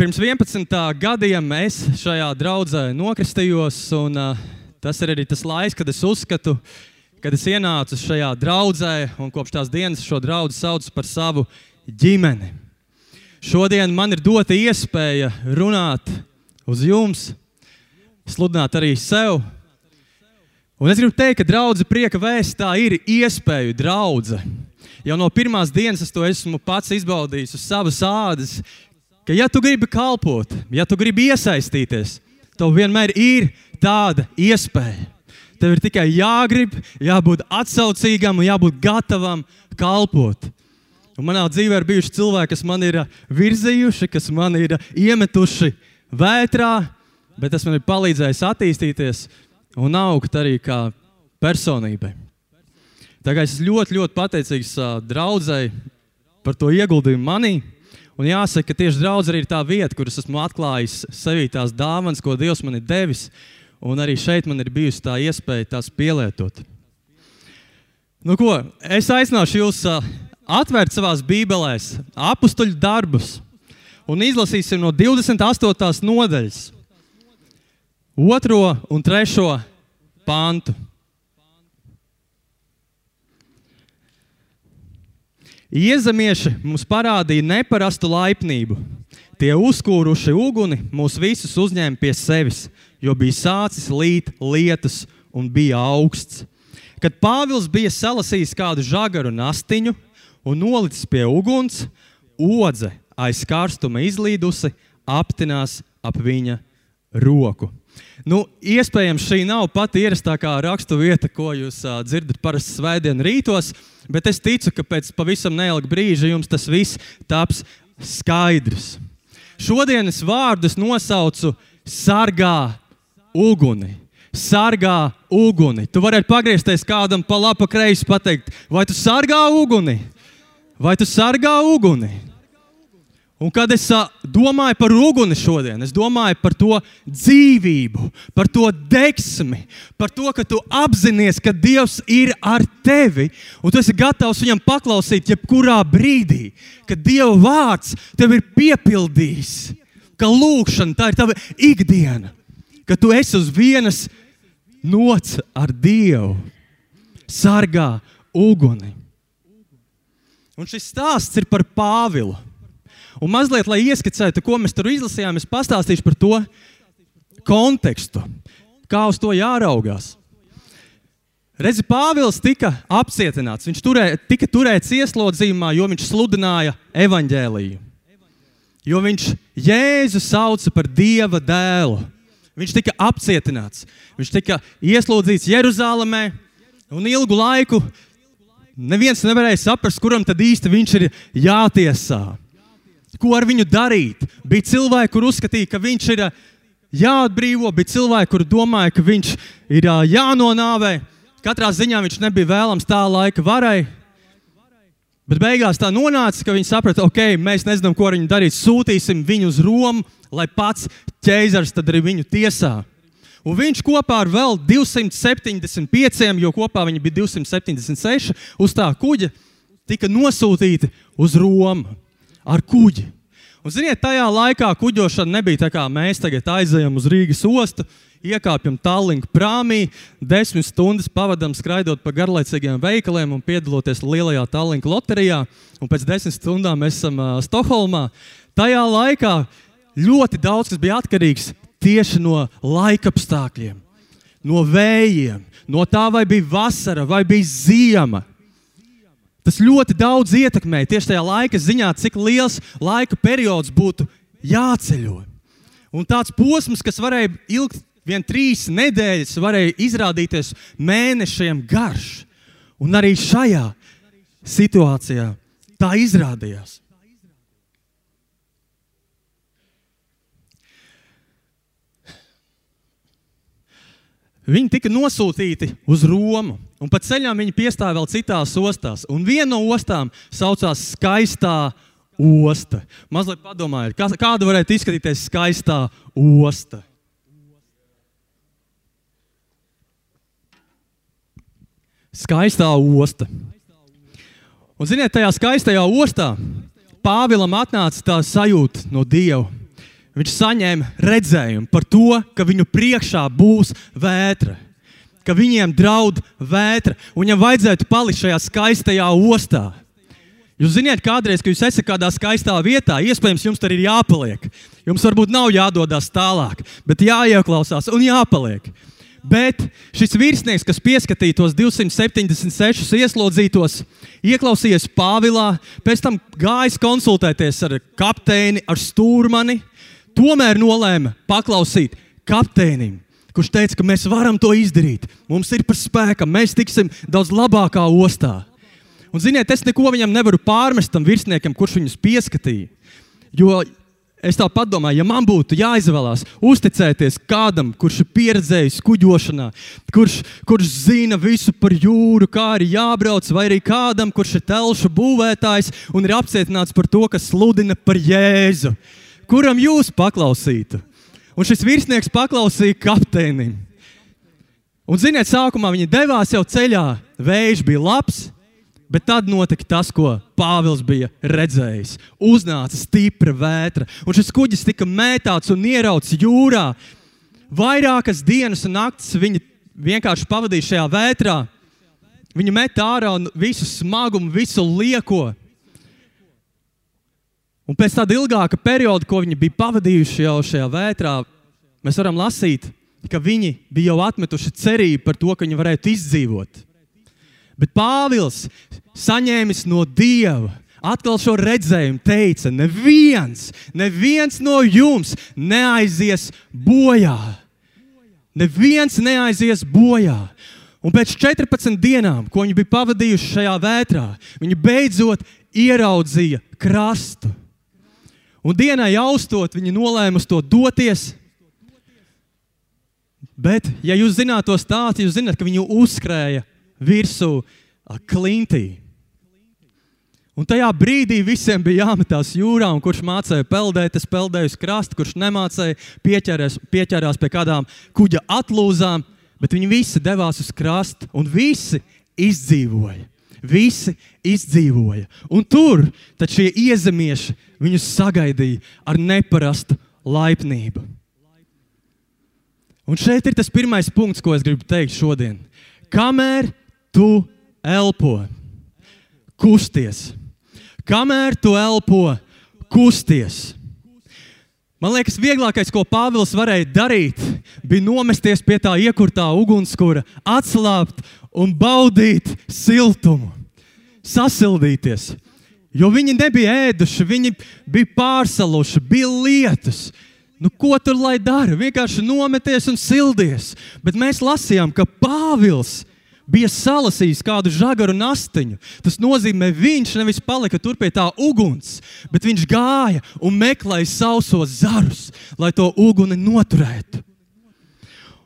Pirms 11 gadiem es šajā draudzē nokristījos, un uh, tas ir arī tas laiks, kad es uzskatu, kad es ienācu šajā draudzē, un kopš tās dienas šo draugu sauc par savu ģimeni. Šodien man ir dota iespēja runāt uz jums, sludināt arī sev. Un es gribu teikt, ka draudzene prieka vēstā ir iespēja draudzene Jau no pirmās dienas es to esmu pats izbaudījis uz savas ādas, ka, ja tu gribi kalpot, ja tu gribi iesaistīties, tev vienmēr ir tāda iespēja. Tev ir tikai jāgrib, jābūt atsaucīgam un jābūt gatavam kalpot. Un manā dzīvē ir bijuši cilvēki, kas man ir virzījuši, kas man ir iemetuši vētrā, bet tas man ir palīdzējis attīstīties un augt arī kā personībai. Tagad es ļoti, ļoti pateicīgs uh, draudzēji par to ieguldījumu manī. Un jāsaka, ka tieši draudzene ir tā vieta, kur es esmu atklājis sevī tās dāvanas, ko Dievs man ir devis. Un arī šeit man ir bijusi tā iespēja tās pielietot. Nu, ko, es aicināšu jūs atvērt savās bībelēs apakstuļu darbus un izlasīsim no 28. nodaļas, 2 un 3 pāntu. Iezemieši mums parādīja neparastu laipnību. Tie uzkūruši uguni mūs visus uzņēma pie sevis, jo bija sācis līt lietus un bija augsts. Kad Pāvils bija salasījis kādu žagaru nastiņu un nolicis pie uguns, odze aiz karstuma izlīdusi, aptinās ap viņa roku. Nu, iespējams, šī nav pati ierastākā rakstu vieta, ko jūs uh, dzirdat parasti svētdienas rītos, bet es ticu, ka pēc pavisam neilga brīža jums tas viss taps skaidrs. Šodienas vārdus nosaucu sargā uguni. Sargā uguni. Tu vari pagriezties kādam pa labi, pa kreisi, pateikt, vai tu sargā uguni? Vai tu sargā uguni? Un kad es domāju par uguni šodien, es domāju par to dzīvību, par to deksmi, par to, ka tu apzinājies, ka Dievs ir ar tevi un tu esi gatavs viņam paklausīt jebkurā brīdī, kad Dieva vārds tev ir piepildījis, ka lūkšana tā ir tava ikdiena, ka tu esi uz vienas nots ar Dievu, sargā uguni. Un šis stāsts ir par Pāvilu. Un mazliet, lai ieskicētu, ko mēs tur izlasījām, es pastāstīšu par to kontekstu, kā uz to jāraugās. Redzi, Pāvils tika apcietināts. Viņš turē, tika turēts ieslodzījumā, jo viņš sludināja evaņģēlīju. Jo viņš Jēzu sauca par Dieva dēlu. Viņš tika apcietināts. Viņš tika ieslodzīts Jeruzalemē un ilgu laiku neviens nevarēja saprast, kuram tad īsti viņš ir jātiesā ko ar viņu darīt. Bija cilvēki, kur uzskatīja, ka viņš ir jāatbrīvo, bija cilvēki, kur domāja, ka viņš ir jānonāvē. Katrā ziņā viņš nebija vēlams tā laika varai. Bet beigās tā nonāca, ka viņi saprata, ok, mēs nezinām, ko ar viņu darīt. Sūtīsim viņu uz Romu, lai pats ķēzars tad arī viņu tiesā. Un viņš kopā ar vēl 275, jo kopā viņi bija 276, uz tā kuģa tika nosūtīti uz Romu ar kuģi. Un, ziniet, tajā laikā kuģošana nebija tā kā mēs tagad aizejam uz Rīgas ostu, iekāpjam Tallink prāmī, desmit stundas pavadām skraidot pa garlaicīgiem veikaliem un piedaloties lielajā Tallink loterijā. Un pēc desmit stundām mēs esam uh, Stokholmā. Tajā laikā ļoti daudz kas bija atkarīgs tieši no laika apstākļiem, no vējiem, no tā, vai bija vasara vai bija ziema. Tas ļoti daudz ietekmē tieši tajā laika ziņā, cik liels laika periods būtu jāceļo. Un tāds posms, kas varēja ilgt vien trīs nedēļas, varēja izrādīties mēnešiem garš. Un arī šajā situācijā tā izrādījās. Viņi tika nosūtīti uz Romu, un pa ceļam viņi piestāja vēl citās ostās. Un viena no ostām saucās Skaistā osta. Mazliet padomājiet, kāda varētu izskatīties skaistā osta. Skaistā osta. Un, ziniet, tajā skaistajā ostā Pāvilam atnāca tā sajūta no Dieva, viņš saņēma redzējumu par to, ka viņu priekšā būs vētra, ka viņiem draud vētra, un viņam vajadzētu palikt šajā skaistajā ostā. Jūs zināt, kādreiz, kad jūs esat kādā skaistā vietā, iespējams, jums tur ir jāpaliek. Jums varbūt nav jādodas tālāk, bet jāieklausās un jāpaliek. Bet šis virsnieks, kas pieskatīja tos 276 ieslodzītos, ieklausījās Pāvilā, pēc tam gājis konsultēties ar kapteini, ar stūrmani, tomēr nolēma paklausīt kapteinim, kurš teica, ka mēs varam to izdarīt. Mums ir par spēkam, mēs tiksim daudz labākā ostā. Un, ziniet, es neko viņam nevaru pārmest tam virsniekam, kurš viņus pieskatīja. Jo Es tā padomāju, ja man būtu jāizvēlās uzticēties kādam, kurš ir pieredzējis kuģošanā, kurš, kurš zina visu par jūru, kā arī jābrauc, vai arī kādam, kurš ir telšu būvētājs un ir apcietināts par to, kas sludina par Jēzu, kuram jūs paklausītu? Un šis virsnieks paklausīja kapteinim. Un, ziniet, sākumā viņi devās jau ceļā, vējš bija labs, Bet tad notika tas, ko Pāvils bija redzējis. Uznāca stipra vētra, un šis kuģis tika mētāts un ierauts jūrā. Vairākas dienas un naktis viņi vienkārši pavadīja šajā vētrā. Viņi met ārā visu smagumu, visu lieko. Un pēc tāda ilgāka perioda, ko viņi bija pavadījuši jau šajā vētrā, mēs varam lasīt, ka viņi bija jau atmetuši cerību par to, ka viņi varētu izdzīvot. Bet Pāvils, saņēmis no Dieva, atkal šo redzējumu, teica: Neviens, neviens no jums neaizies bojā. Neviens neaizies bojā. Un pēc 14 dienām, ko viņi bija pavadījuši šajā vētrā, viņi beidzot ieraudzīja krastu. Un dienai austot, viņi nolēma uz to doties. Bet, ja jūs zināt to stāstu, jūs zināt, ka viņi uzskrēja virsū klintī. Un tajā brīdī visiem bija jāmetās jūrā, un kurš mācīja peldēt, es peldēju uz krasta, kurš nemācīja, pieķerās, pieķerās pie kādām kuģa atlūzām, bet viņi visi devās uz krastu, un visi izdzīvoja. Visi izdzīvoja. Un tur šie iezemieši viņus sagaidīja ar neparastu laipnību. Un šeit ir tas pirmais punkts, ko es gribu teikt šodien. Kamēr tu elpo, kusties. Kamēr tu elpo, kusties. Man liekas, vieglākais, ko Pāvils varēja darīt, bija nomesties pie tā iekurtā ugunskura, atslābt un baudīt siltumu, sasildīties. Jo viņi nebija ēduši, viņi bija pārsaluši, bija lietus. Nu, ko tur lai dara? Vienkārši nometies un sildies. Bet mēs lasījām, ka Pāvils bija salasījis kādu žagaru nastiņu. Tas nozīmē, viņš nevis palika tur pie tā uguns, bet viņš gāja un meklēja sausos zarus, lai to uguni noturētu.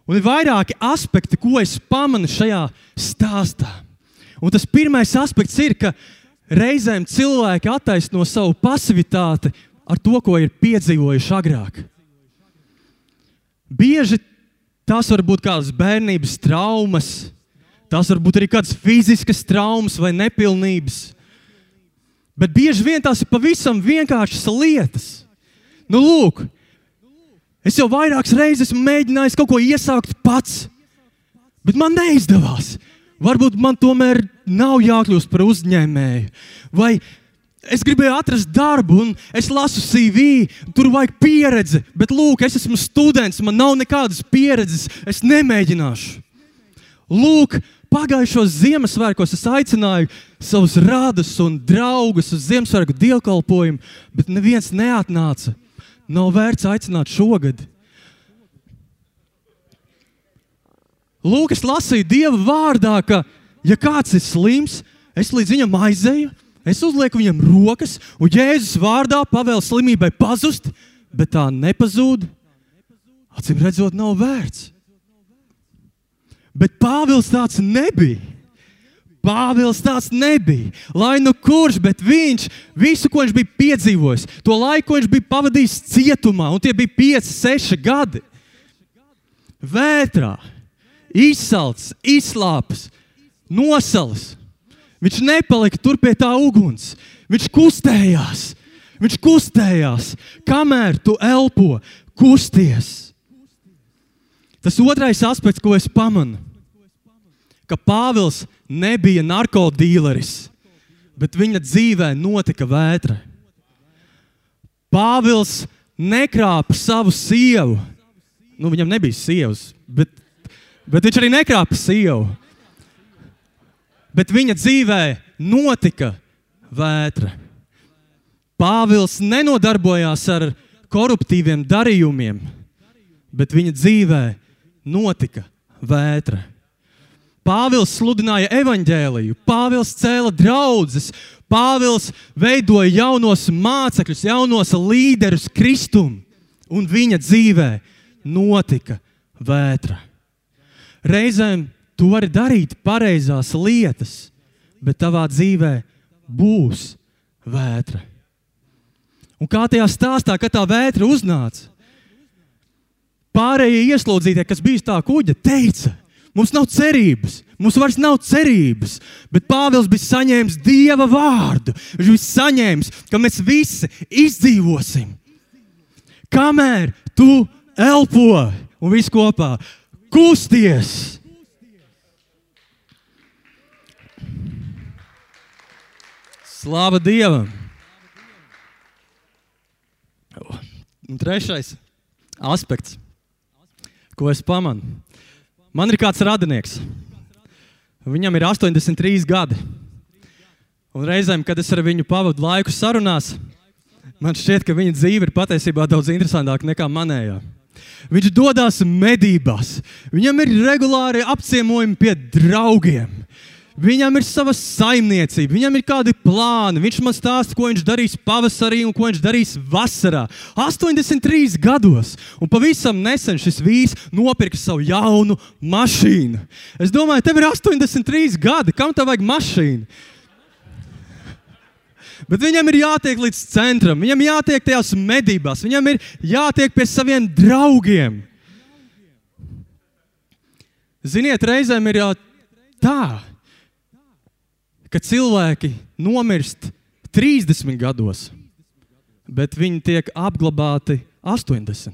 Un ir vairāki aspekti, ko es pamanu šajā stāstā. Un tas pirmais aspekts ir, ka reizēm cilvēki attaisno savu pasivitāti ar to, ko ir piedzīvojuši agrāk. Bieži tas var būt kādas bērnības traumas, Tās var būt arī kādas fiziskas traumas vai nepilnības. Bet bieži vien tās ir pavisam vienkāršas lietas. Nu, lūk, es jau vairākas reizes esmu mēģinājis kaut ko iesākt pats, bet man neizdevās. Varbūt man tomēr nav jākļūst par uzņēmēju. Vai es gribēju atrast darbu, un es lasu CV, tur vajag pieredzi, bet lūk, es esmu students, man nav nekādas pieredzes, es nemēģināšu. Lūk, Pagājušos Ziemassvētkos es aicināju savus radus un draugus uz Ziemassvētku dievkalpojumu, bet neviens neatnāca. Nav vērts aicināt šogad. Lūk, es lasīju Dieva vārdā, ka, ja kāds ir slims, es līdz viņam aizēju, es uzlieku viņam rokas, un Jēzus vārdā pavēlu slimībai pazust, bet tā nepazūd. Acīm redzot, nav vērts. Bet Pāvils tāds nebija. Pāvils tāds nebija. Lai nu kurš, bet viņš visu, ko viņš bija piedzīvojis, to laiku, ko viņš bija pavadījis cietumā, un tie bija 5, 6 gadi. Vētrā, izsalcis, izslāpis, nosalis. Viņš nepalika tur pie tā uguns. Viņš kustējās. Viņš kustējās, kamēr tu elpo, kusties. Tas otrais aspekts, ko es pamanu, ka Pāvils nebija narkotīleris, bet viņa dzīvē notika vētra. Pāvils nekrāpa savu sievu. Nu, viņam nebija sievas, bet, viņš arī nekrāpa sievu. Bet viņa dzīvē notika vētra. Pāvils nenodarbojās ar koruptīviem darījumiem, bet viņa dzīvē notika vētra. Pāvils sludināja evaņģēliju, Pāvils cēla draugus, Pāvils veidoja jaunos mācekļus, jaunos līderus Kristum, un viņa dzīvē notika vētra. Reizēm tu vari darīt pareizās lietas, bet tavā dzīvē būs vētra. Un kā tajā stāstā, kad tā vētra uznāca, pārējie ieslodzītie, kas bija tā kuģa, teica, mums nav cerības, mums vairs nav cerības. Bet Pāvils bija saņēmis Dieva vārdu. Viņš bija saņēmis, ka mēs visi izdzīvosim. Kamēr tu elpo un viss kopā kusties. Slāva Dievam! Un trešais aspekts, ko es pamanu. Man ir kāds radinieks. Viņam ir 83 gadi. Un reizēm, kad es ar viņu pavadu laiku sarunās, man šķiet, ka viņa dzīve ir patiesībā daudz interesantāka nekā manējā. Viņš dodas medībās, viņam ir regulāri apciemojumi pie draugiem. Viņam ir sava saimniecība, viņam ir kādi plāni. Viņš man stāsta, ko viņš darīs pavasarī un ko viņš darīs vasarā. 83 gados, un pavisam nesen šis vīrs nopirka savu jaunu mašīnu. Es domāju, tev ir 83 gadi, kam tev vajag mašīnu? Bet viņam ir jātiek līdz centram, viņam jātiek tajās medībās, viņam ir jātiek pie saviem draugiem. Ziniet, reizēm ir tā ka cilvēki nomirst 30 gados, bet viņi tiek apglabāti 80.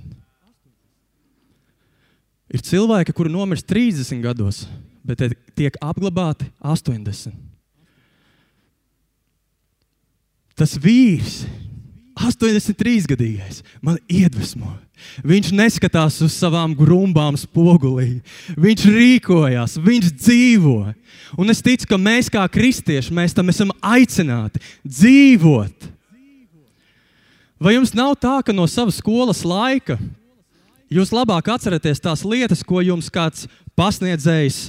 Ir cilvēki, kuri nomirst 30 gados, bet tiek apglabāti 80. Tas vīrs, 83 gadīgais, man iedvesmo. Viņš neskatās uz savām grumbām spogulī. Viņš rīkojas, viņš dzīvo. Un es ticu, ka mēs kā kristieši, mēs tam esam aicināti dzīvot. Vai jums nav tā, ka no savas skolas laika jūs labāk atceraties tās lietas, ko jums kāds pasniedzējs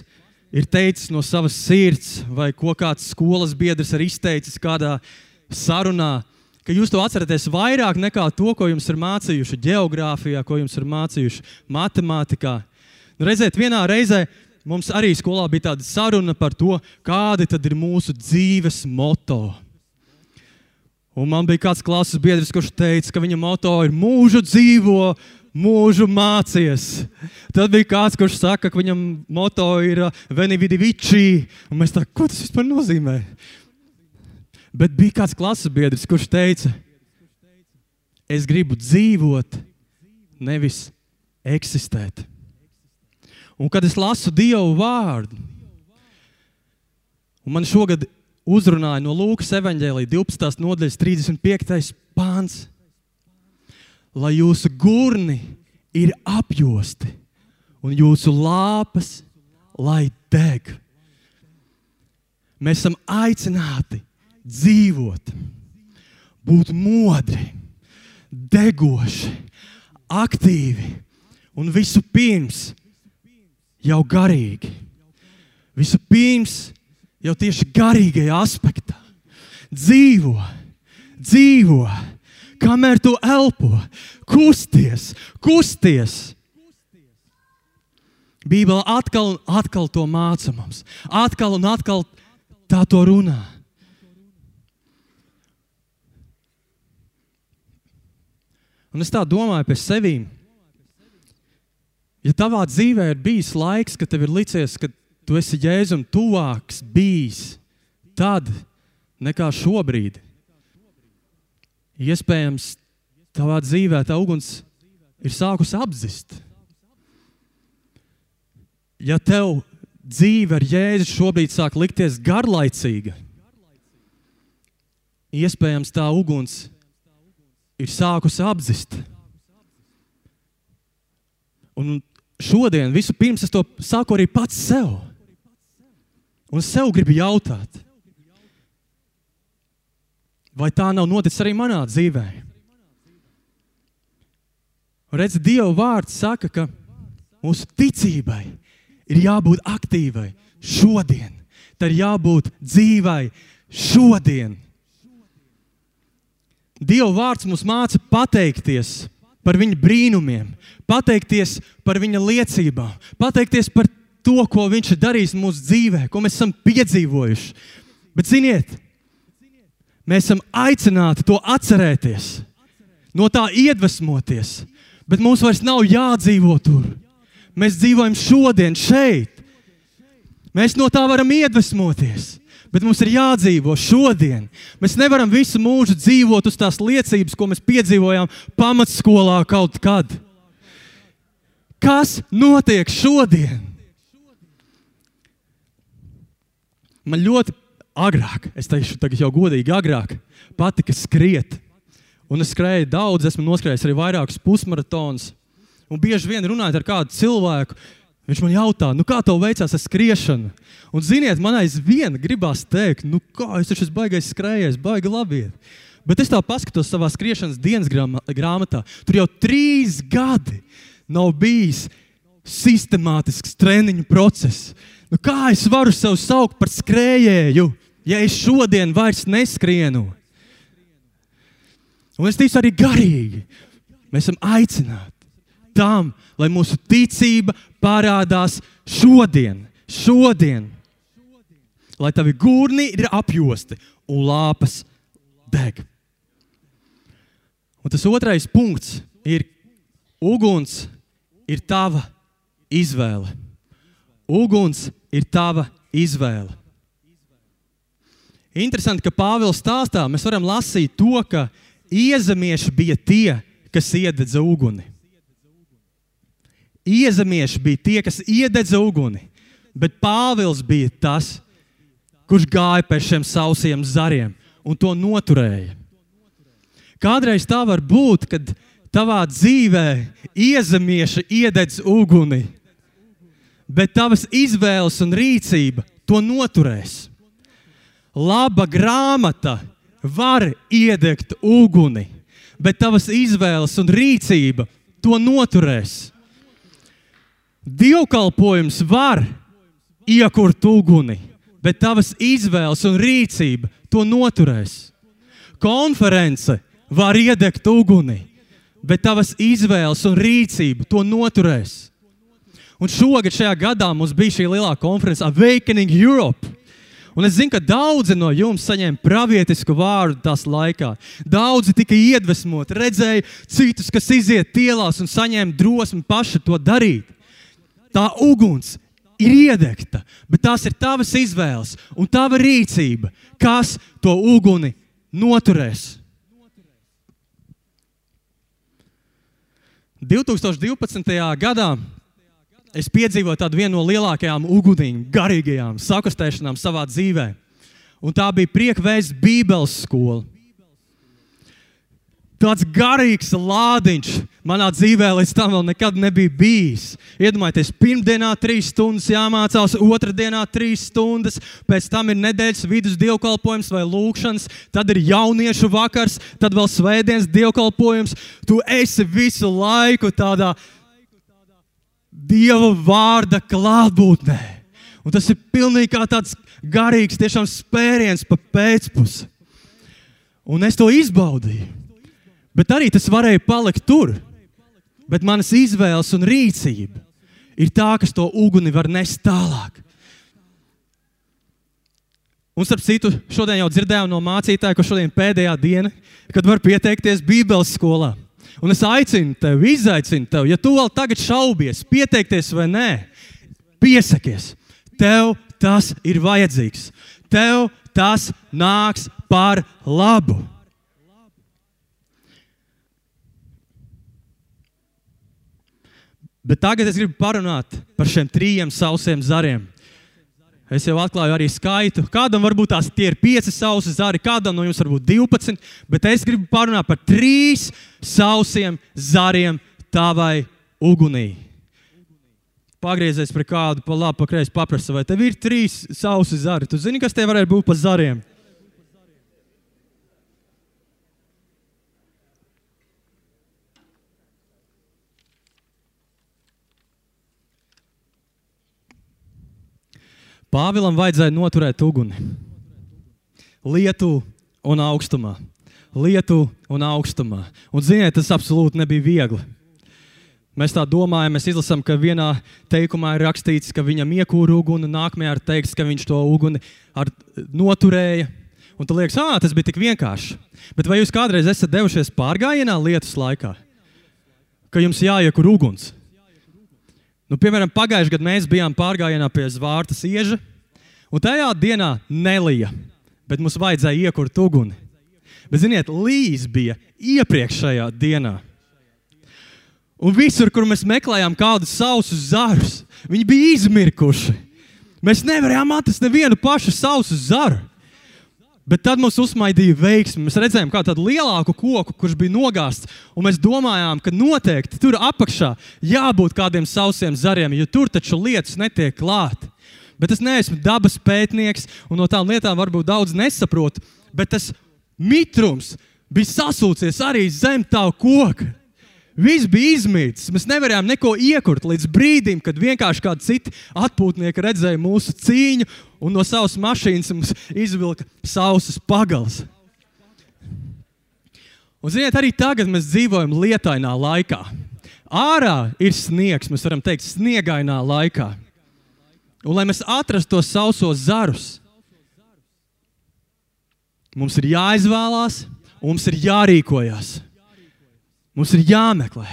ir teicis no savas sirds, vai ko kāds skolas biedrs ir izteicis kādā sarunā? ka jūs to atceraties vairāk nekā to, ko jums ir mācījuši geogrāfijā, ko jums ir mācījuši matemātikā. Nu, redziet, vienā reizē mums arī skolā bija tāda saruna par to, kādi ir mūsu dzīves moto. Un man bija kāds klases biedrs, kurš teica, ka viņa moto ir mūžu dzīvo, mūžu mācies. Tad bija kāds, kurš saka, ka viņam moto ir Veni vidi vici. Un mēs tā, ko tas vispār nozīmē? Bet bija kāds klases biedrs, kurš teica, es gribu dzīvot, nevis eksistēt. Un kad es lasu Dievu vārdu, un man šogad uzrunāja no Lūkas evanģēlīja 12. nodaļas 35. pāns, lai jūsu gurni ir apjosti un jūsu lāpas lai deg. Mēs esam aicināti dzīvot, būt modri, degoši, aktīvi un visu pirms jau garīgi. Visu pirms jau tieši garīgajā aspektā. Dzīvo, dzīvo, kamēr tu elpo, kusties, kusties. Bībele atkal un atkal to māca mums. Atkal un atkal tā to runā. Un es tā domāju par sevi. Ja tavā dzīvē ir bijis laiks, kad tev ir licies, ka tu esi jēzum tuvāks bijis, tad nekā šobrīd. iespējams, tavā dzīvē tā uguns ir sākusi apzist. Ja tev dzīve ar Jēzu šobrīd sāk likties garlaicīga, iespējams, tā uguns ir sākusi apzist. Un šodien, vispirms, es to saku arī pats sev. Un sev gribu jautāt, vai tā nav noticis arī manā dzīvē? Redz, Dieva vārds saka, ka mūsu ticībai ir jābūt aktīvai šodien. Tā ir jābūt dzīvai šodien. Dieva vārds mums māca pateikties par viņa brīnumiem, pateikties par viņa liecībām, pateikties par to, ko viņš ir darījis mūsu dzīvē, ko mēs esam piedzīvojuši. Bet, ziniet, mēs esam aicināti to atcerēties, no tā iedvesmoties, bet mums vairs nav jādzīvo tur. Mēs dzīvojam šodien, šeit. Mēs no tā varam iedvesmoties bet mums ir jādzīvo šodien. Mēs nevaram visu mūžu dzīvot uz tās liecības, ko mēs piedzīvojām pamatskolā kaut kad. Kas notiek šodien? Man ļoti agrāk, es teikšu, tagad jau godīgi, agrāk patika skriet. Un es skrēju daudz, esmu noskrējis arī vairākus pusmaratonus. Un bieži vien runājot ar kādu cilvēku, Viņš man jautā, nu, kā tev veicās ar skriešanu? Un, ziniet, man aizvien gribās teikt, nu, kā es esmu baigais skrējējis, baigi labi. Bet es tā paskatos savā skriešanas dienas grāmatā. Tur jau trīs gadi nav bijis sistemātisks treniņu process. Nu, kā es varu sev saukt par skrējēju, ja es šodien vairs neskrienu? Un es ticu arī garīgi. Mēs esam aicināti tam, lai mūsu ticība parādās šodien, šodien. Lai tavi gurni ir apjosti un lāpas deg. Un tas otrais punkts ir, uguns ir tava izvēle. Uguns ir tava izvēle. Interesanti, ka Pāvils stāstā mēs varam lasīt to, ka iezemieši bija tie, kas iededza uguni. Iezemieši bija tie, kas iededza uguni, bet Pāvils bija tas, kurš gāja pēc šiem sausiem zariem un to noturēja. Kādreiz tā var būt, kad tavā dzīvē iezemieši iededz uguni, bet tavas izvēles un rīcība to noturēs. Laba grāmata var iedegt uguni, bet tavas izvēles un rīcība to noturēs. Dievkalpojums var iekurt uguni, bet tavas izvēles un rīcība to noturēs. Konference var iedegt uguni, bet tavas izvēles un rīcība to noturēs. Un šogad, šajā gadā, mums bija šī lielā konference Awakening Europe. Un es zinu, ka daudzi no jums saņēma pravietisku vārdu tās laikā. Daudzi tika iedvesmoti, redzēja citus, kas iziet ielās un saņēma drosmi paši to darīt tā uguns ir iedegta, bet tās ir tavas izvēles un tava rīcība, kas to uguni noturēs. 2012. gadā es piedzīvoju tādu vienu no lielākajām ugunīm, garīgajām sakustēšanām savā dzīvē. Un tā bija prieka vēsts Bībeles skola tāds garīgs lādiņš manā dzīvē līdz tam vēl nekad nebija bijis. Iedomājieties, pirmdienā trīs stundas jāmācās, otrdienā trīs stundas, pēc tam ir nedēļas vidus dievkalpojums vai lūkšanas, tad ir jauniešu vakars, tad vēl svētdienas dievkalpojums. Tu esi visu laiku tādā Dieva vārda klātbūtnē. Un tas ir pilnīgi kā tāds garīgs, tiešām spēriens pa pēcpusi. Un es to izbaudīju. Bet arī tas varēja palikt tur. Bet manas izvēles un rīcība ir tā, kas to uguni var nest tālāk. Un, starp citu, šodien jau dzirdējām no mācītāja, ka šodien pēdējā diena, kad var pieteikties Bībeles skolā. Un es aicinu tevi, izaicinu tevi, ja tu vēl tagad šaubies, pieteikties vai nē, piesakies. Tev tas ir vajadzīgs. Tev tas nāks par labu. Bet tagad es gribu parunāt par šiem trijiem sausiem zariem. Es jau atklāju arī skaitu. Kādam varbūt tās ir pieci sausi zari, kādam no jums varbūt 12, bet es gribu parunāt par trīs sausiem zariem tavai ugunī. Pagriezies pie kādu, pa labi, pa kreisi, paprasa, vai tev ir trīs sausi zari. Tu zini, kas tie varētu būt pa zariem? Pāvilam vajadzēja noturēt uguni. Lietu un augstumā. Lietu un augstumā. Un, ziniet, tas absolūti nebija viegli. Mēs tā domājam, mēs izlasām, ka vienā teikumā ir rakstīts, ka viņam iekūra uguni, un nākamajā ir teikts, ka viņš to uguni noturēja. Un tu liekas, ah, tas bija tik vienkārši. Bet vai jūs kādreiz esat devušies pārgājienā lietus laikā, ka jums jāiekur uguns? Nu, piemēram, pagājušajā gadā mēs bijām pārgājienā pie Zvārta ieža, un tajā dienā nelija, bet mums vajadzēja iekurt uguni. Bet, ziniet, līs bija iepriekšējā dienā. Un visur, kur mēs meklējām kādus sausus zarus, viņi bija izmirkuši. Mēs nevarējām atrast nevienu pašu sausu zaru. Bet tad mums uzmaidīja veiksmi. Mēs redzējām, kā tādu lielāku koku, kurš bija nogāzts. Mēs domājām, ka noteikti tur apakšā jābūt kādiem sausiem zariem, jo tur taču lietas netiek klāta. Bet es neesmu dabas pētnieks, un no tām lietām varbūt daudz nesaprotu. Bet tas mitrums bija sasūcies arī zem tā koka. Viss bija izmirts. Mēs nevarējām neko iekurt līdz brīdim, kad vienkārši kādi citi atpūtnieki redzēja mūsu cīņu un no savas mašīnas mums izvilka sausas pagals. Un, ziniet, arī tagad mēs dzīvojam lietainā laikā. Ārā ir sniegs, mēs varam teikt, sniegainā laikā. Un, lai mēs atrastu tos sausos zarus, mums ir jāizvēlās, mums ir jārīkojas. Mums ir jāmeklē,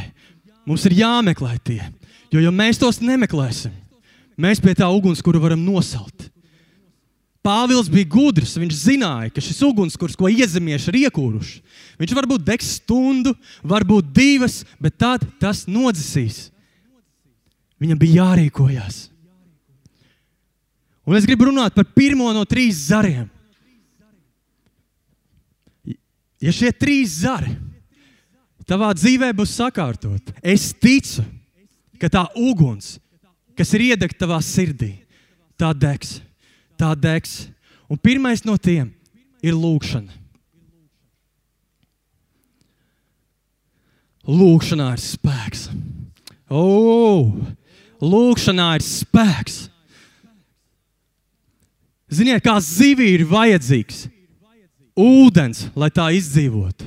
mums ir jāmeklē tie. Jo, ja mēs tos nemeklēsim, mēs pie tā ugunskura varam nosalt. Pāvils bija gudrs. Viņš zināja, ka šis ugunskurs, ko iezemieši ir iekūruši, viņš varbūt degs stundu, varbūt divas, bet tad tas nodzisīs. Viņam bija jārīkojas. Un es gribu runāt par pirmo no trīs zariem. Ja šie trīs zari tavā dzīvē būs sakārtot, es ticu, ka tā uguns, kas ir iedegta tavā sirdī, tā degs tā degs. Un pirmais no tiem ir lūkšana. Lūkšanā ir spēks. Oh, lūkšanā ir spēks. Ziniet, kā zivī ir vajadzīgs ūdens, lai tā izdzīvotu.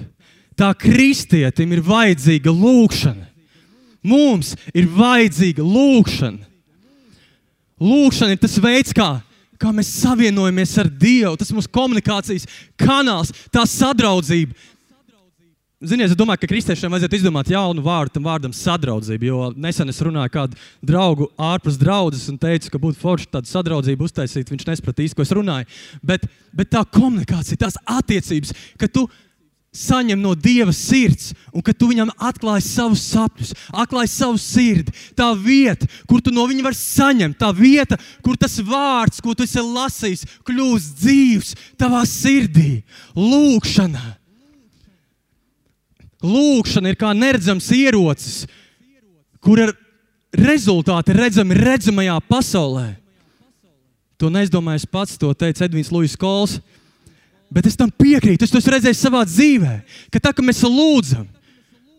Tā kristietim ir vajadzīga lūkšana. Mums ir vajadzīga lūkšana. Lūkšana ir tas veids, kā kā mēs savienojamies ar Dievu. Tas ir mūsu komunikācijas kanāls, tā sadraudzība. Ziniet, es domāju, ka kristiešiem vajadzētu izdomāt jaunu vārdu tam vārdam sadraudzība. Jo nesen es runāju ar kādu draugu ārpus draudzes un teicu, ka būtu forši tādu sadraudzību uztaisīt. Viņš nesapratīja ko es runāju. Bet, bet tā komunikācija, tās attiecības, ka tu esi saņem no Dieva sirds, un ka tu viņam atklāji savus sapņus, atklāji savu sirdi. Tā vieta, kur tu no viņa vari saņemt, tā vieta, kur tas vārds, ko tu esi lasījis, kļūst dzīves tavā sirdī. Lūkšana. Lūkšana ir kā neredzams ierocis, kur ir rezultāti redzami redzamajā pasaulē. To neizdomājis pats, to teica Edvins Lūsis Kols. Bet es tam piekrītu. Es to redzēju savā dzīvē, ka tā kā mēs lūdzam,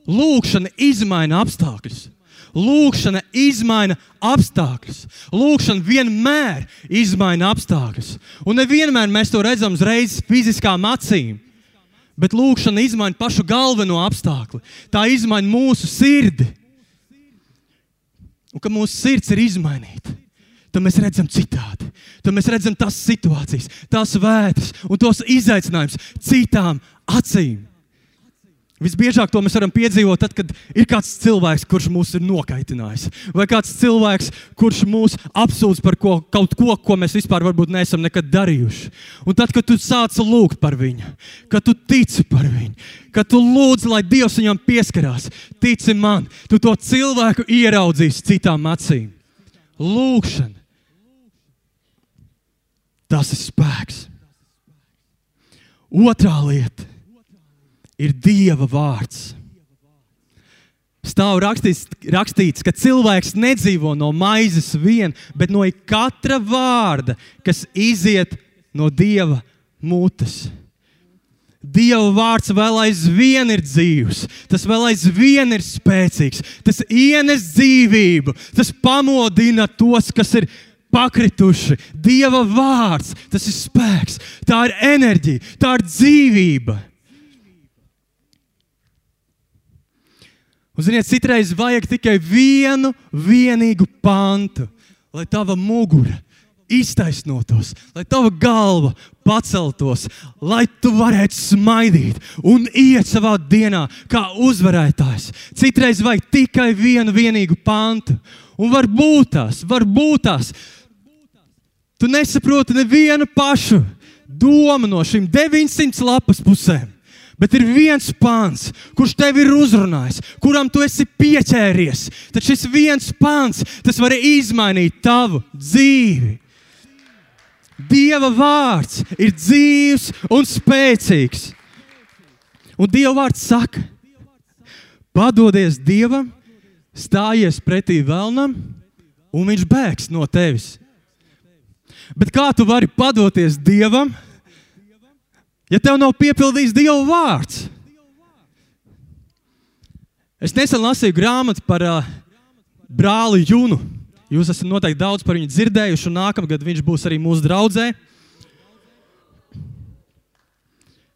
lūkšana izmaina apstākļus. Lūkšana izmaina apstākļus. Lūkšana vienmēr izmaina apstākļus. Un nevienmēr mēs to redzam uzreiz fiziskām acīm. Bet lūkšana izmaina pašu galveno apstākli. Tā izmaina mūsu sirdi. Un ka mūsu sirds ir izmainīta tad mēs redzam citādi. Tad mēs redzam tās situācijas, tās vētras un tos izaicinājumus citām acīm. Visbiežāk to mēs varam piedzīvot, tad, kad ir kāds cilvēks, kurš mūs ir nokaitinājis, vai kāds cilvēks, kurš mūs apsūdz par ko, kaut ko, ko mēs vispār neesam nekad darījuši. Un tad, kad tu sāc lūgt par viņu, kad tu tici par viņu, kad tu lūdz, lai Dievs viņam pieskarās, tici man, tu to cilvēku ieraudzīsi citām acīm. Lūkšana. Tas ir spēks. Otrā lieta ir Dieva vārds. Stāv rakstīts, rakstīts, ka cilvēks nedzīvo no maizes vien, bet no katra vārda, kas iziet no Dieva mutes. Dieva vārds vēl aizvien ir dzīvs, tas vēl aizvien ir spēcīgs, tas ienes dzīvību, tas pamodina tos, kas ir pakrituši. Dieva vārds, tas ir spēks, tā ir enerģija, tā ir dzīvība. Un, ziniet, citreiz vajag tikai vienu vienīgu pantu, lai tava mugura iztaisnotos, lai tava galva paceltos, lai tu varētu smaidīt un iet savā dienā kā uzvarētājs. Citreiz vajag tikai vienu vienīgu pantu, un varbūt tās, varbūt tās. Tu nesaproti nevienu pašu domu no šīm 900 lapas pusēm. Bet ir viens pāns, kurš tev ir uzrunājis, kuram tu esi pieķēries. Tad šis viens pāns, tas var izmainīt tavu dzīvi. Dieva vārds ir dzīves un spēcīgs. Un Dieva vārds saka, padodies Dievam, stājies pretī vēlnam, un viņš bēgs no tevis. Bet kā tu vari padoties Dievam? ja tev nav piepildījis Dieva vārds. Es nesen lasīju grāmatu par uh, brāli Junu. Jūs esat noteikti daudz par viņu dzirdējuši, un nākamgad viņš būs arī mūsu draugs.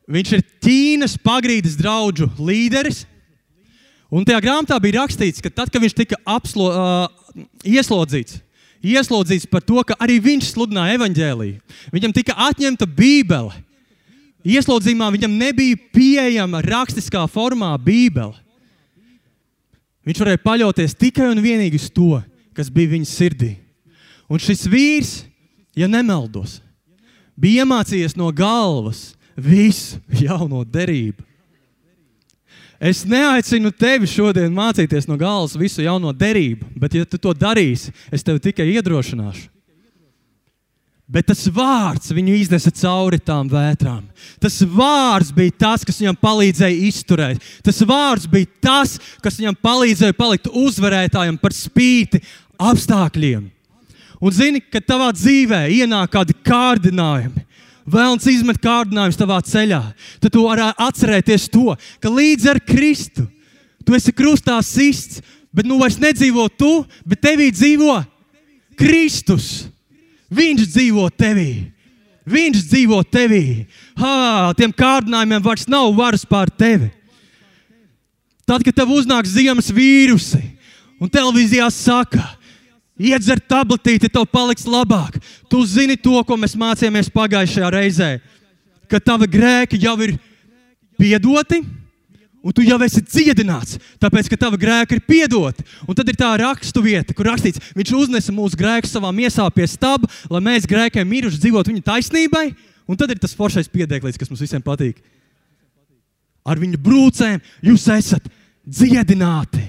Viņš ir Ķīnas pagrīdes draugu līderis. Un tajā grāmatā bija rakstīts, ka tad, kad viņš tika apslo, uh, ieslodzīts, ieslodzīts par to, ka arī viņš sludināja evaņģēlīju, viņam tika atņemta Bībele. Ieslodzījumā viņam nebija pieejama rakstiskā formā Bībele. Viņš varēja paļauties tikai un vienīgi uz to, kas bija viņa sirdī. Un šis vīrs, ja nemaldos, bija iemācījies no galvas visu jauno derību. Es neaicinu tevi šodien mācīties no galvas visu jauno derību, bet, ja tu to darīsi, es tevi tikai iedrošināšu. Bet tas vārds viņu iznesa cauri tām vētrām. Tas vārds bija tas, kas viņam palīdzēja izturēt. Tas vārds bija tas, kas viņam palīdzēja palikt uzvarētājam par spīti apstākļiem. Un zini, ka tavā dzīvē ienāk kādi kārdinājumi, vēlams izmet kārdinājumus tavā ceļā, tad tu vari atcerēties to, ka līdz ar Kristu tu esi krustā sists, bet nu vairs nedzīvo tu, bet tevī dzīvo Kristus. Viņš dzīvo tevī. Viņš dzīvo tevī. Ha, tiem kārdinājumiem vairs nav varas pār tevi. Tad, kad tev uznāk ziemas vīrusi un televīzijā saka, iedzer tabletīti, tev paliks labāk. Tu zini to, ko mēs mācījāmies pagājušajā reizē, ka tavi grēki jau ir piedoti un tu jau esi dziedināts, tāpēc ka tava grēka ir piedota. Un tad ir tā rakstu vieta, kur rakstīts, viņš uznesa mūsu grēku savā miesā pie stūra, lai mēs grēkiem miruši dzīvotu viņa taisnībai. Un tad ir tas foršais piedēklis, kas mums visiem patīk. Ar viņa brūcēm jūs esat dziedināti.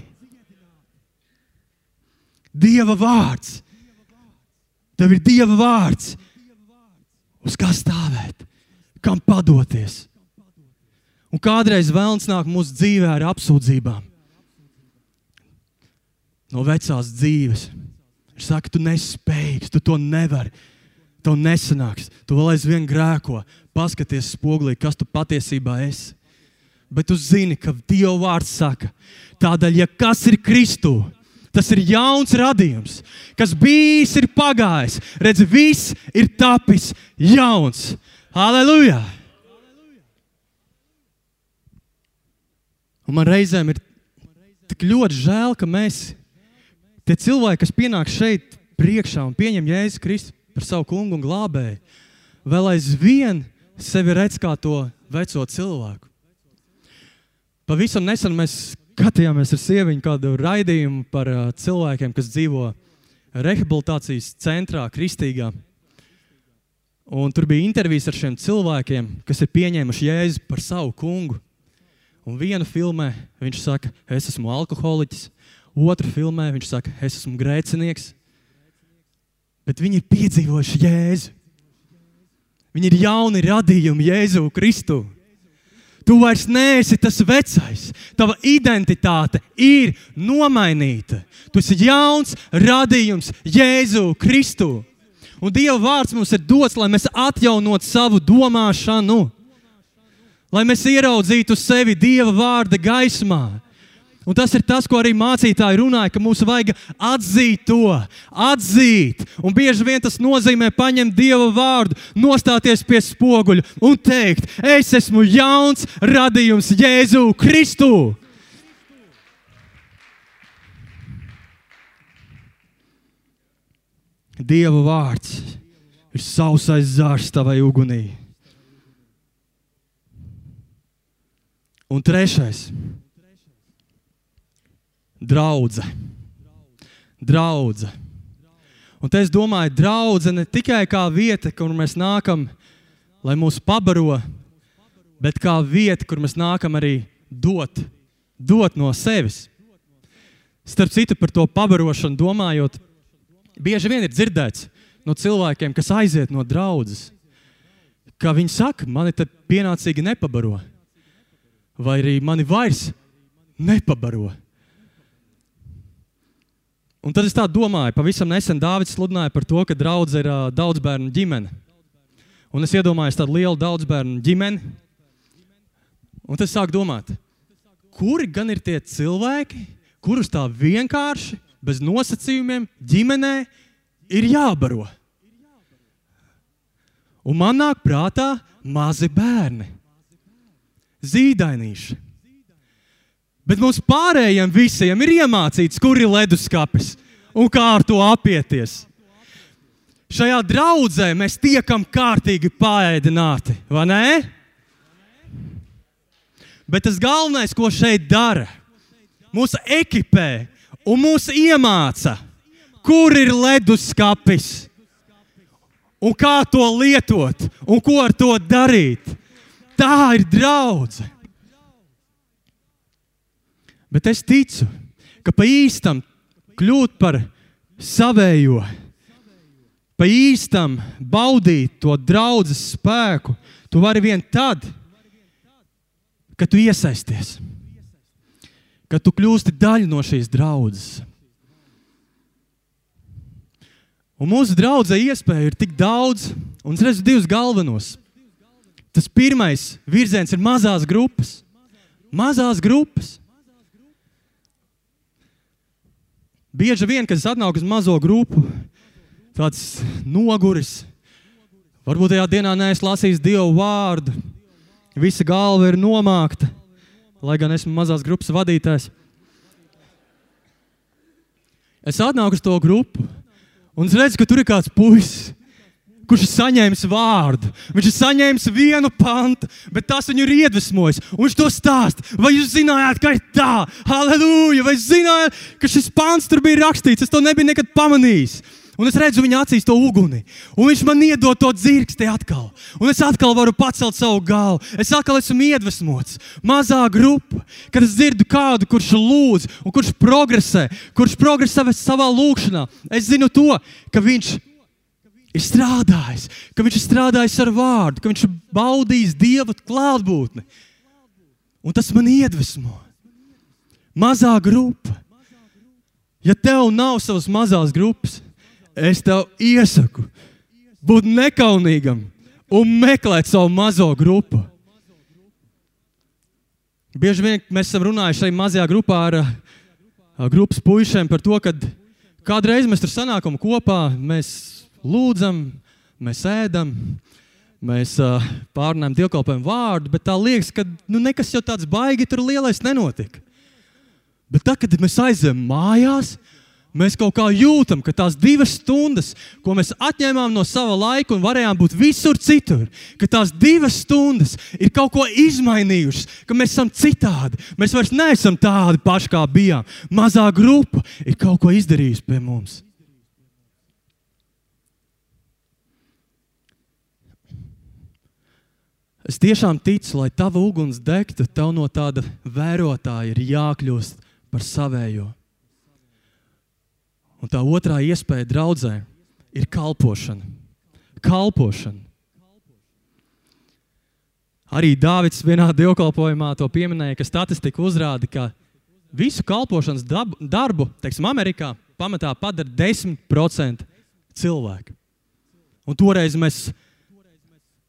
Dieva vārds. Tev ir Dieva vārds. Uz kā stāvēt, kam padoties. Un kādreiz vēlams nāk mūsu dzīvē ar apsūdzībām. No vecās dzīves. Viņš saka, tu nespēji, tu to nevari. Tev nesanāks, tu vēl aizvien grēko. Paskaties spogulī, kas tu patiesībā esi. Bet tu zini, ka Dieva vārds saka, tādēļ, ja kas ir Kristū, tas ir jauns radījums, kas bijis, ir pagājis. Redz, viss ir tapis jauns. Halleluja! Un man reizēm ir tik ļoti žēl, ka mēs, tie cilvēki, kas pienāk šeit priekšā un pieņem Jēzu Kristu par savu kungu un glābēju, vēl aizvien sevi redz kā to veco cilvēku. Pavisam nesen mēs skatījāmies ar sieviņu kādu raidījumu par uh, cilvēkiem, kas dzīvo rehabilitācijas centrā, Kristīgā. Un tur bija intervijas ar šiem cilvēkiem, kas ir pieņēmuši Jēzu par savu kungu. Un vienu filmē viņš saka, es esmu alkoholiķis, otru filmē viņš saka, es esmu grēcinieks. Bet viņi ir piedzīvojuši Jēzu. Viņi ir jauni radījumi Jēzu Kristu. Tu vairs neesi tas vecais. Tava identitāte ir nomainīta. Tu esi jauns radījums Jēzu Kristu. Un Dieva vārds mums ir dots, lai mēs atjaunotu savu domāšanu, lai mēs ieraudzītu sevi Dieva vārda gaismā. Un tas ir tas, ko arī mācītāji runāja, ka mums vajag atzīt to, atzīt. Un bieži vien tas nozīmē paņemt Dieva vārdu, nostāties pie spoguļa un teikt, es esmu jauns radījums Jēzu Kristu. Dieva vārds ir sausais zārs tavai ugunī. Un trešais Draudze. Draudze. Un te es domāju, draudzene ne tikai kā vieta, kur mēs nākam, lai mūs pabaro, bet kā vieta, kur mēs nākam arī dot, dot no sevis. Starp citu, par to pabarošanu domājot, bieži vien ir dzirdēts no cilvēkiem, kas aiziet no draudzes, ka viņi saka, mani te pienācīgi nepabaro, vai arī mani vairs nepabaro. Un tad es tā domāju, pavisam nesen Dārvids sludināja par to, ka draudz ir uh, daudz bērnu ģimene. Un es iedomājos tādu lielu daudz bērnu ģimeni. Un tad es sāku domāt, kuri gan ir tie cilvēki, kurus tā vienkārši, bez nosacījumiem, ģimenē ir jābaro. Un man nāk prātā mazi bērni, zīdainīši. Bet mums pārējiem visiem ir iemācīts, kur ir leduskapis un kā ar to apieties. Šajā draudzē mēs tiekam kārtīgi pārēdināti, vai ne? Bet tas galvenais, ko šeit dara, mūs ekipē un mūs iemāca, kur ir leduskapis un kā to lietot un ko ar to darīt. Tā ir draudzene. Bet es ticu, ka pa īstam kļūt par savējo, pa īstam baudīt to draugu spēku, tu vari vien tad, kad tu iesaisties, kad tu kļūsti daļa no šīs draudzes. Un mūsu draudzē iespēju ir tik daudz, un es redzu divus galvenos. Tas pirmais virziens ir mazās grupas. Mazās grupas. Bieži vien, kad es atnāku uz mazo grupu, tāds noguris. Varbūt tajā dienā neesmu lasījis Dievu vārdu. Visa galva ir nomākta, lai gan esmu mazās grupas vadītājs. Es atnāku uz to grupu, un es redzu, ka tur ir kāds puisis kurš ir saņēmis vārdu. Viņš ir saņēmis vienu pantu, bet tas viņu ir iedvesmojis. Viņš to stāsta. Vai jūs zinājāt, ka ir tā? Halleluja! Vai zinājāt, ka šis pants tur bija rakstīts? Es to nebiju nekad pamanījis. Un es redzu viņa acīs to uguni. Un viņš man iedod to dzirksti atkal. Un es atkal varu pacelt savu galvu. Es atkal esmu iedvesmots. Mazā grupa, kad es dzirdu kādu, kurš lūdz, un kurš progresē, kurš progresē savā lūkšanā. Es zinu to, ka viņš ir strādājis, ka viņš ir strādājis ar vārdu, ka viņš ir baudījis Dieva klātbūtni. Un tas man iedvesmo. Mazā grupa. Ja tev nav savas mazās grupas, es tev iesaku būt nekaunīgam un meklēt savu mazo grupu. Bieži vien mēs esam runājuši šajā mazajā grupā ar, ar grupas puišiem par to, ka kādreiz mēs tur sanākam kopā, mēs lūdzam, mēs ēdam, mēs uh, pārunājam dievkalpojumu vārdu, bet tā liekas, ka nu, nekas jau tāds baigi tur lielais nenotika. Bet tad, kad mēs aizejam mājās, Mēs kaut kā jūtam, ka tās divas stundas, ko mēs atņēmām no sava laika un varējām būt visur citur, ka tās divas stundas ir kaut ko izmainījušas, ka mēs esam citādi. Mēs vairs neesam tādi paši, kā bijām. Mazā grupa ir kaut ko izdarījusi pie mums. Es tiešām ticu, lai tava uguns degtu, tev no tāda vērotāja ir jākļūst par savējo. Un tā otrā iespēja draudzē ir kalpošana. Kalpošana. Arī Dārvids vienā dievkalpojumā to pieminēja, ka statistika uzrāda, ka visu kalpošanas dabu, darbu, teiksim, Amerikā pamatā padara 10% cilvēku. Un toreiz mēs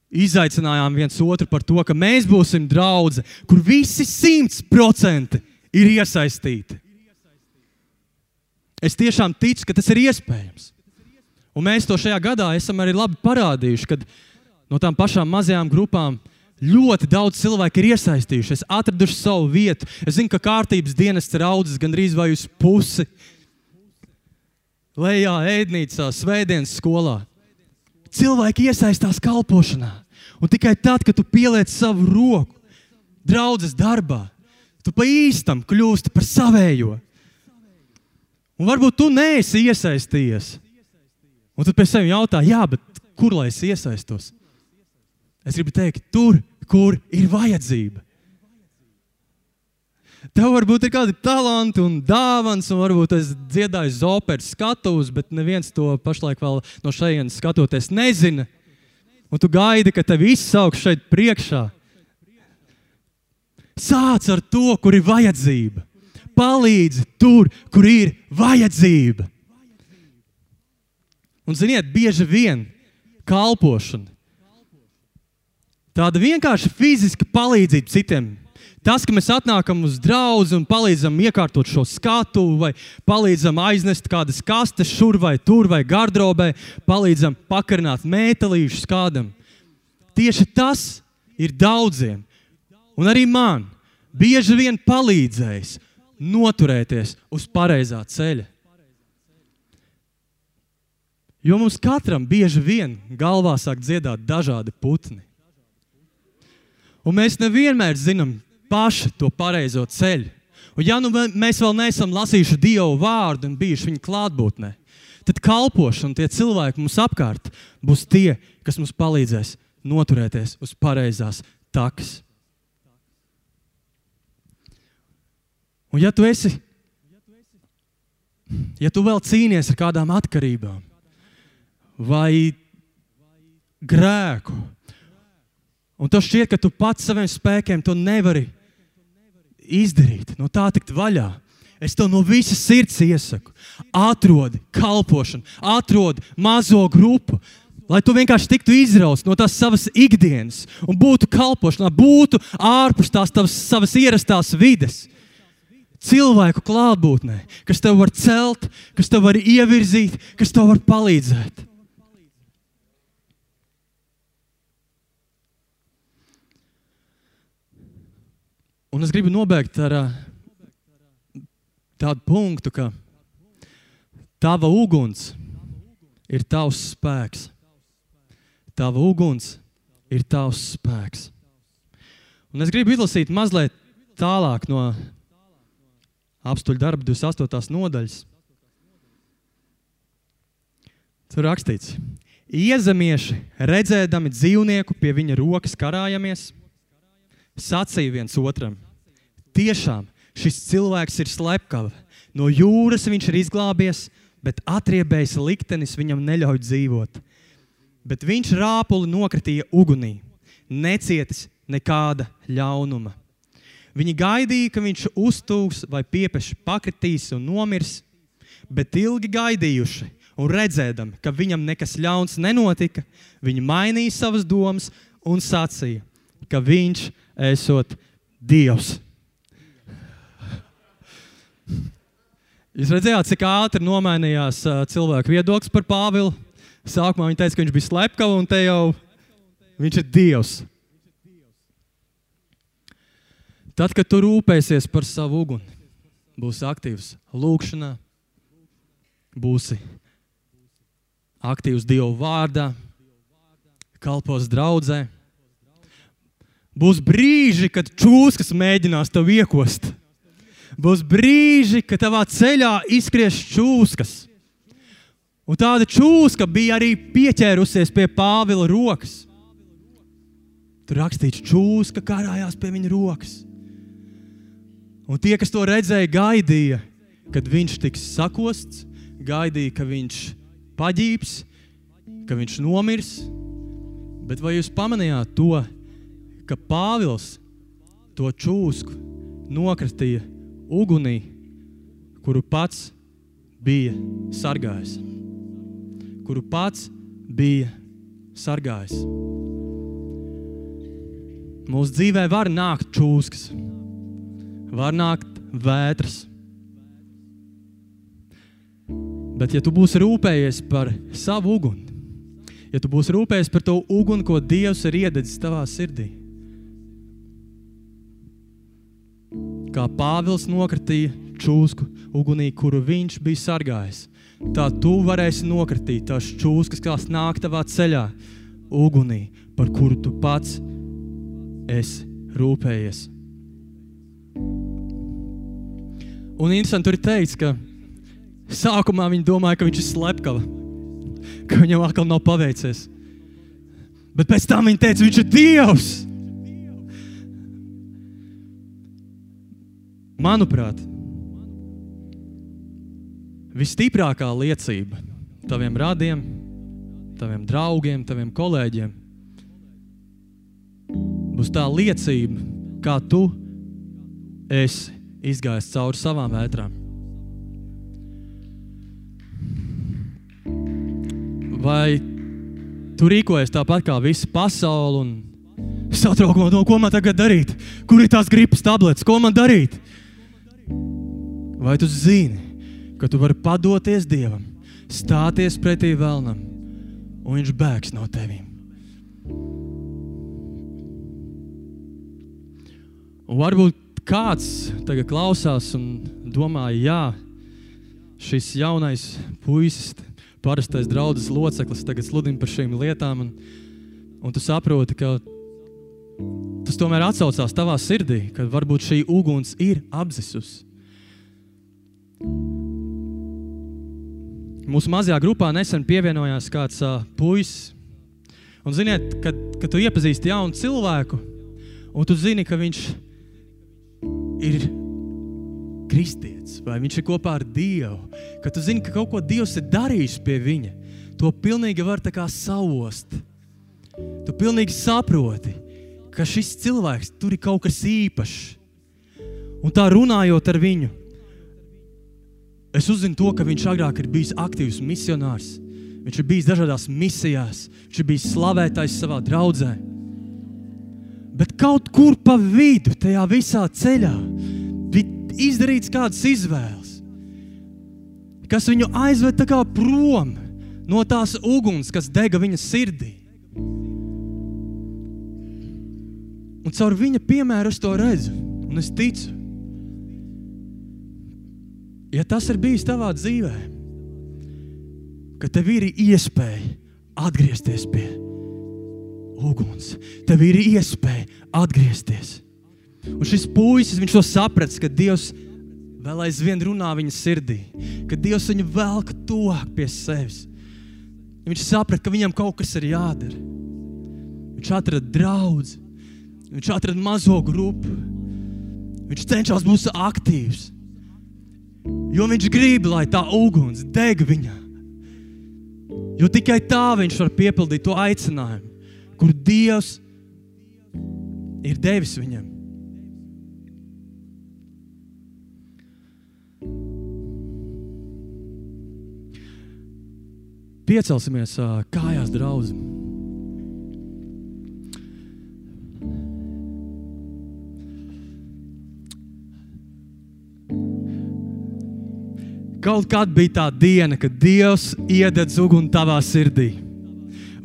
izaicinājām viens otru par to, ka mēs būsim draugi, kur visi 100% ir iesaistīti. Es tiešām ticu, ka tas ir iespējams. Un mēs to šajā gadā esam arī labi parādījuši, kad no tām pašām mazajām grupām ļoti daudz cilvēku ir iesaistījušies, atraduši savu vietu. Es zinu, ka kārtības dienas ir audzis gandrīz vai uz pusi. Lejā, ēdnīcā, svētdienas skolā. Cilvēki iesaistās kalpošanā. Un tikai tad, kad tu pieliec savu roku draudzes darbā, tu pa īstam kļūsti par savējo. Un varbūt tu neesi iesaistījies. Un tad pēc tam jautā, jā, bet kur lai es iesaistos? Es gribu teikt, tur, kur ir vajadzība. Tev varbūt ir kādi talanti un dāvāns, un varbūt es dziedāju uz operas skatuves, bet neviens to pašlaik vēl no šejienes skatoties nezina. Un tu gaidi, ka tevi izsauks šeit priekšā. Sāc ar to, kur ir vajadzība palīdzi tur, kur ir vajadzība. Un, ziniet, bieži vien kalpošana, tāda vienkārši fiziska palīdzība citiem. Tas, ka mēs atnākam uz draugu un palīdzam iekārtot šo skatu, vai palīdzam aiznest kādas kastes šur vai tur, vai gardrobē, palīdzam pakarināt mētelīšus kādam. Tieši tas ir daudziem, un arī man bieži vien palīdzējis noturēties uz pareizā ceļa. Jo mums katram bieži vien galvā sāk dziedāt dažādi putni. Un mēs nevienmēr zinām paši to pareizo ceļu. Un ja nu mēs vēl neesam lasījuši Dievu vārdu un bijuši viņa klātbūtnē, tad kalpošana, tie cilvēki mums apkārt būs tie, kas mums palīdzēs noturēties uz pareizās takas. Un ja tu esi, ja tu vēl cīnies ar kādām atkarībām vai grēku, un tas šķiet, ka tu pats saviem spēkiem to nevari izdarīt, no tā tikt vaļā. Es tev no visas sirds iesaku, atrodi kalpošanu, atrodi mazo grupu, lai tu vienkārši tiktu izrauts no tās savas ikdienas un būtu kalpošanā, būtu ārpus tās tavas, savas ierastās vides cilvēku klātbūtnē, kas tev var celt, kas tev var ievirzīt, kas tev var palīdzēt. Un es gribu nobeigt ar tādu punktu, ka tava uguns ir tavs spēks. Tava uguns ir tavs spēks. Un es gribu izlasīt mazliet tālāk no apstuļu darba 28. nodaļas. Tur rakstīts, iezemieši redzēdami dzīvnieku pie viņa rokas karājamies, sacīja viens otram: Tiešām šis cilvēks ir slepkava, no jūras viņš ir izglābies, bet atriebējis liktenis viņam neļauj dzīvot. Bet viņš rāpuli nokritīja ugunī, necietis nekāda ļaunuma. Viņi gaidīja, ka viņš uztūks vai piepeši pakritīs un nomirs, bet ilgi gaidījuši un redzēdami, ka viņam nekas ļauns nenotika, viņi mainīja savas domas un sacīja, ka viņš esot Dievs. Jūs redzējāt, cik ātri nomainījās cilvēku viedoklis par Pāvilu. Sākumā viņi teica, ka viņš bija slepkavs, un te jau viņš ir Dievs. Tad, kad tu rūpēsies par savu uguni, būs aktīvs lūgšanā, būsi aktīvs Dieva vārdā, kalpos draudzē. Būs brīži, kad čūskas mēģinās tevi iekost. Būs brīži, kad tavā ceļā izskries čūskas. Un tāda čūska bija arī pieķērusies pie Pāvila rokas. Tur rakstīts, čūska karājās pie viņa rokas. Un tie, kas to redzēja, gaidīja, kad viņš tiks sakosts, gaidīja, ka viņš paģības, ka viņš nomirs. Bet vai jūs pamanījāt to, ka Pāvils to čūsku nokritīja ugunī, kuru pats bija sargājis? kuru pats bija sargājis. Mūsu dzīvē var nākt čūskas, var nākt vētras. Bet, ja tu būsi rūpējies par savu uguni, ja tu būsi rūpējies par to uguni, ko Dievs ir iededzis tavā sirdī, kā Pāvils nokritīja čūsku ugunī, kuru viņš bija sargājis, tā tu varēsi nokritīt tās čūskas, kas nāk tavā ceļā, ugunī, par kuru tu pats esi rūpējies. Un interesanti tur ir teikts, ka sākumā viņi domāja, ka viņš ir slepkava, ka viņam atkal nav paveicies. Bet pēc tam viņi teica, viņš ir Dievs. Manuprāt, visstiprākā liecība taviem radiem, taviem draugiem, taviem kolēģiem būs tā liecība, kā tu esi izgājis cauri savām vētrām. Vai tu rīkojies tāpat kā visa pasaule un satraukumā, no ko man tagad darīt? Kur ir tās gripas tabletes? Ko man darīt? Vai tu zini, ka tu vari padoties Dievam, stāties pretī vēlnam, un Viņš bēgs no tevis. Varbūt kāds tagad klausās un domā, jā, šis jaunais puisis, parastais draugs loceklis, tagad sludina par šīm lietām, un, un tu saproti, ka tas tomēr atsaucās tavā sirdī, ka varbūt šī uguns ir apzisusi. Mūsu mazajā grupā nesen pievienojās kāds uh, puisis. Un, ziniet, kad, kad tu iepazīsti jaunu cilvēku, un tu zini, ka viņš ir kristietis, vai viņš ir kopā ar Dievu, ka tu zini, ka kaut ko Dievs ir darījis pie viņa, to pilnīgi var tā kā savost. Tu pilnīgi saproti, ka šis cilvēks tur ir kaut kas īpašs. Un tā runājot ar viņu, Es uzzinu to, ka viņš agrāk ir bijis aktīvs misionārs. Viņš ir bijis dažādās misijās, viņš ir bijis slavētājs savā draudzē. Bet kaut kur pa vidu, tajā visā ceļā, bija izdarīts kādas izvēles, kas viņu aizved prom no tās uguns, kas dega viņa sirdī. Un caur viņa piemēru es to redzu, un es ticu, ja tas ir bijis tavā dzīvē, ka tev ir iespēja atgriezties pie uguns, tev ir iespēja atgriezties. Un šis puisis, viņš to saprata, ka Dievs vēl aizvien runā viņa sirdī, ka Dievs viņu velk tuvāk pie sevis. Viņš saprata, ka viņam kaut kas ir jādara. Viņš atrada draugu, viņš atrada mazo grupu, viņš cenšas būt aktīvs. Jo viņš grib, lai tā uguns deg viņā. Jo tikai tā viņš var piepildīt to aicinājumu, kur Dievs ir devis viņam. Piecelsimies kājās, draugi. Kaut kad bija tā diena, kad Dievs iededz uguni tavā sirdī.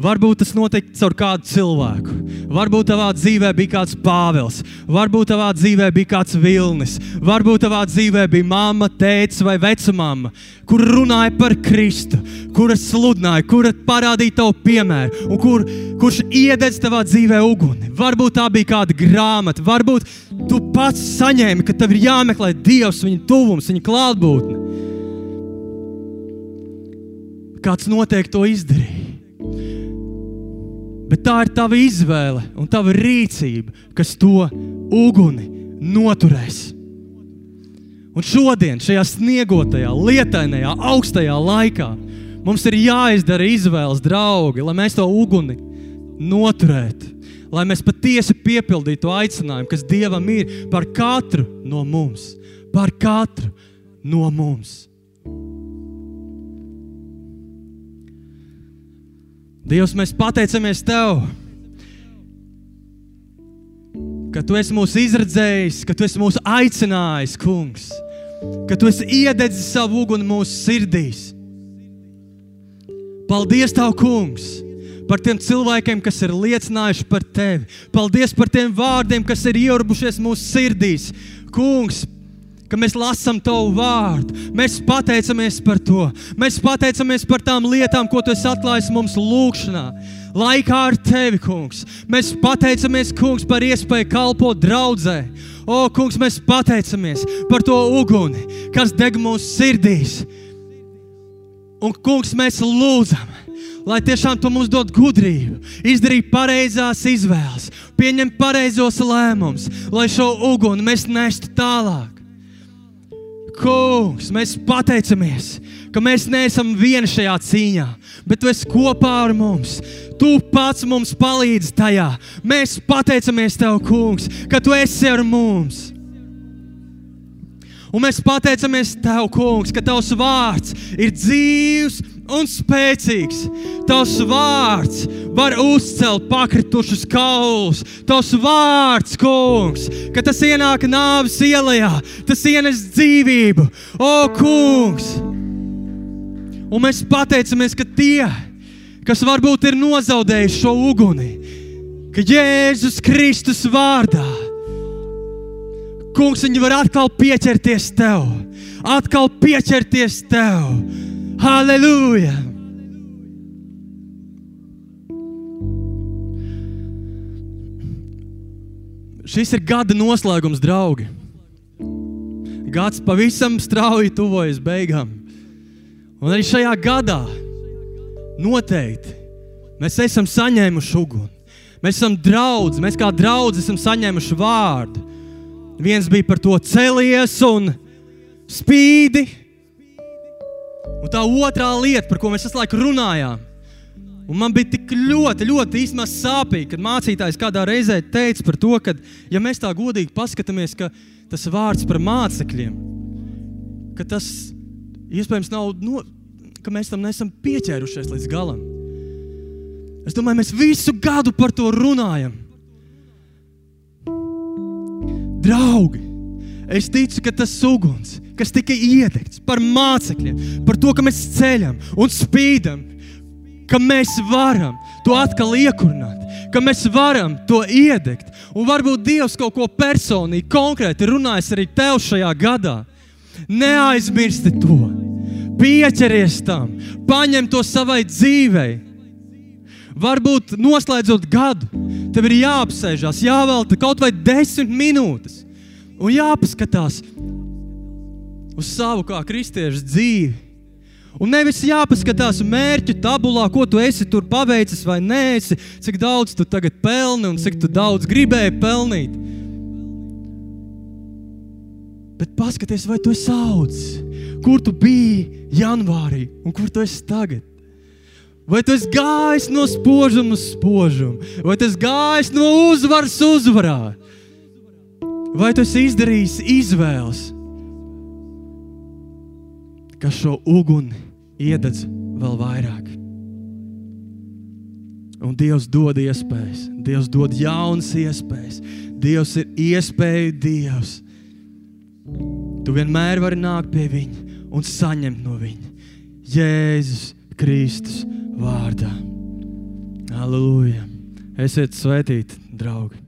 Varbūt tas notika caur kādu cilvēku. Varbūt tavā dzīvē bija kāds Pāvils, varbūt tavā dzīvē bija kāds Vilnis, varbūt tavā dzīvē bija mamma, tēvs vai vecmāma, kur runāja par Kristu, kura sludināja, kura parādīja tavu piemēru, un kur, kurš iededz tavā dzīvē uguni. Varbūt tā bija kāda grāmata, varbūt tu pats saņēmi, ka tev ir jāmeklē Dievs, viņa tuvums, viņa klātbūtne. Kāds noteikti to izdarīja. Bet tā ir tava izvēle un tava rīcība, kas to uguni noturēs. Un šodien, šajā sniegotajā, lietainajā, augstajā laikā, mums ir jāizdara izvēles, draugi, lai mēs to uguni noturētu. Lai mēs patiesi piepildītu aicinājumu, kas Dievam ir par katru no mums. Par katru no mums. Dievs, mēs pateicamies Tev, ka Tu esi mūs izredzējis, ka Tu esi mūs aicinājis, Kungs, ka Tu esi iededzis savu uguni mūsu sirdīs. Paldies, Tev, Kungs! Par tiem cilvēkiem, kas ir liecinājuši par Tevi. Paldies par tiem vārdiem, kas ir ieurbušies mūsu sirdīs. Kungs, ka mēs lasām Tavu vārdu. Mēs pateicamies par to. Mēs pateicamies par tām lietām, ko Tu esi atklājis mums lūgšanā. Laikā ar Tevi, Kungs. Mēs pateicamies, Kungs, par iespēju kalpot draudzē. O, Kungs, mēs pateicamies par to uguni, kas deg mūsu sirdīs. Un, Kungs, mēs lūdzam, lai tiešām tu mums dod gudrību, izdarīt pareizās izvēles, pieņemt pareizos lēmumus, lai šo uguni mēs nestu tālāk. Kungs, mēs pateicamies, ka mēs neesam vieni šajā cīņā, bet tu esi kopā ar mums. Tu pats mums palīdzi tajā. Mēs pateicamies Tev, Kungs, ka Tu esi ar mums. Un mēs pateicamies Tev, Kungs, ka Tavs vārds ir dzīves un spēcīgs. Tavs vārds var uzcelt pakritušus kaulus. Tavs vārds, kungs, ka tas ienāk nāves ielā, tas ienes dzīvību. O, kungs! Un mēs pateicamies, ka tie, kas varbūt ir nozaudējuši šo uguni, ka Jēzus Kristus vārdā, kungs, viņi var atkal pieķerties tev, atkal pieķerties tev Halleluja! Šis ir gada noslēgums, draugi. Gads pavisam strauji tuvojas beigām. Un arī šajā gadā noteikti mēs esam saņēmuši uguni. Mēs esam draugi, mēs kā draugi esam saņēmuši vārdu. Viens bija par to celies un spīdi, Un tā otrā lieta, par ko mēs visu laiku runājām, un man bija tik ļoti, ļoti sāpīgi, kad mācītājs kādā reizē teica par to, ka, ja mēs tā godīgi paskatāmies, ka tas vārds par mācekļiem, ka tas iespējams nav, no, ka mēs tam nesam pieķērušies līdz galam. Es domāju, mēs visu gadu par to runājam. Draugi, es ticu, ka tas uguns kas tika iedegts par mācekļiem, par to, ka mēs ceļam un spīdam, ka mēs varam to atkal iekurināt, ka mēs varam to iedegt. Un varbūt Dievs kaut ko personīgi, konkrēti runājis arī tev šajā gadā. Neaizmirsti to, pieķeries tam, paņem to savai dzīvei. Varbūt noslēdzot gadu, tev ir jāapsēžās, jāvelta kaut vai desmit minūtes un jāpaskatās, uz savu kā kristiešu dzīvi. Un nevis jāpaskatās mērķu tabulā, ko tu esi tur paveicis vai nē, cik daudz tu tagad pelni un cik daudz gribēji pelnīt. Bet paskaties, vai tu esi audzis, kur tu biji janvārī un kur tu esi tagad. Vai tu esi gājis no spožuma uz spožumu, vai tu esi gājis no uzvaras uzvarā, vai tu esi izdarījis izvēles kas šo uguni iededz vēl vairāk. Un Dievs dod iespējas, Dievs dod jaunas iespējas. Dievs ir iespēju Dievs. Tu vienmēr vari nākt pie Viņa un saņemt no Viņa Jēzus Kristus vārdā. Halleluja! Esiet svētīti, draugi!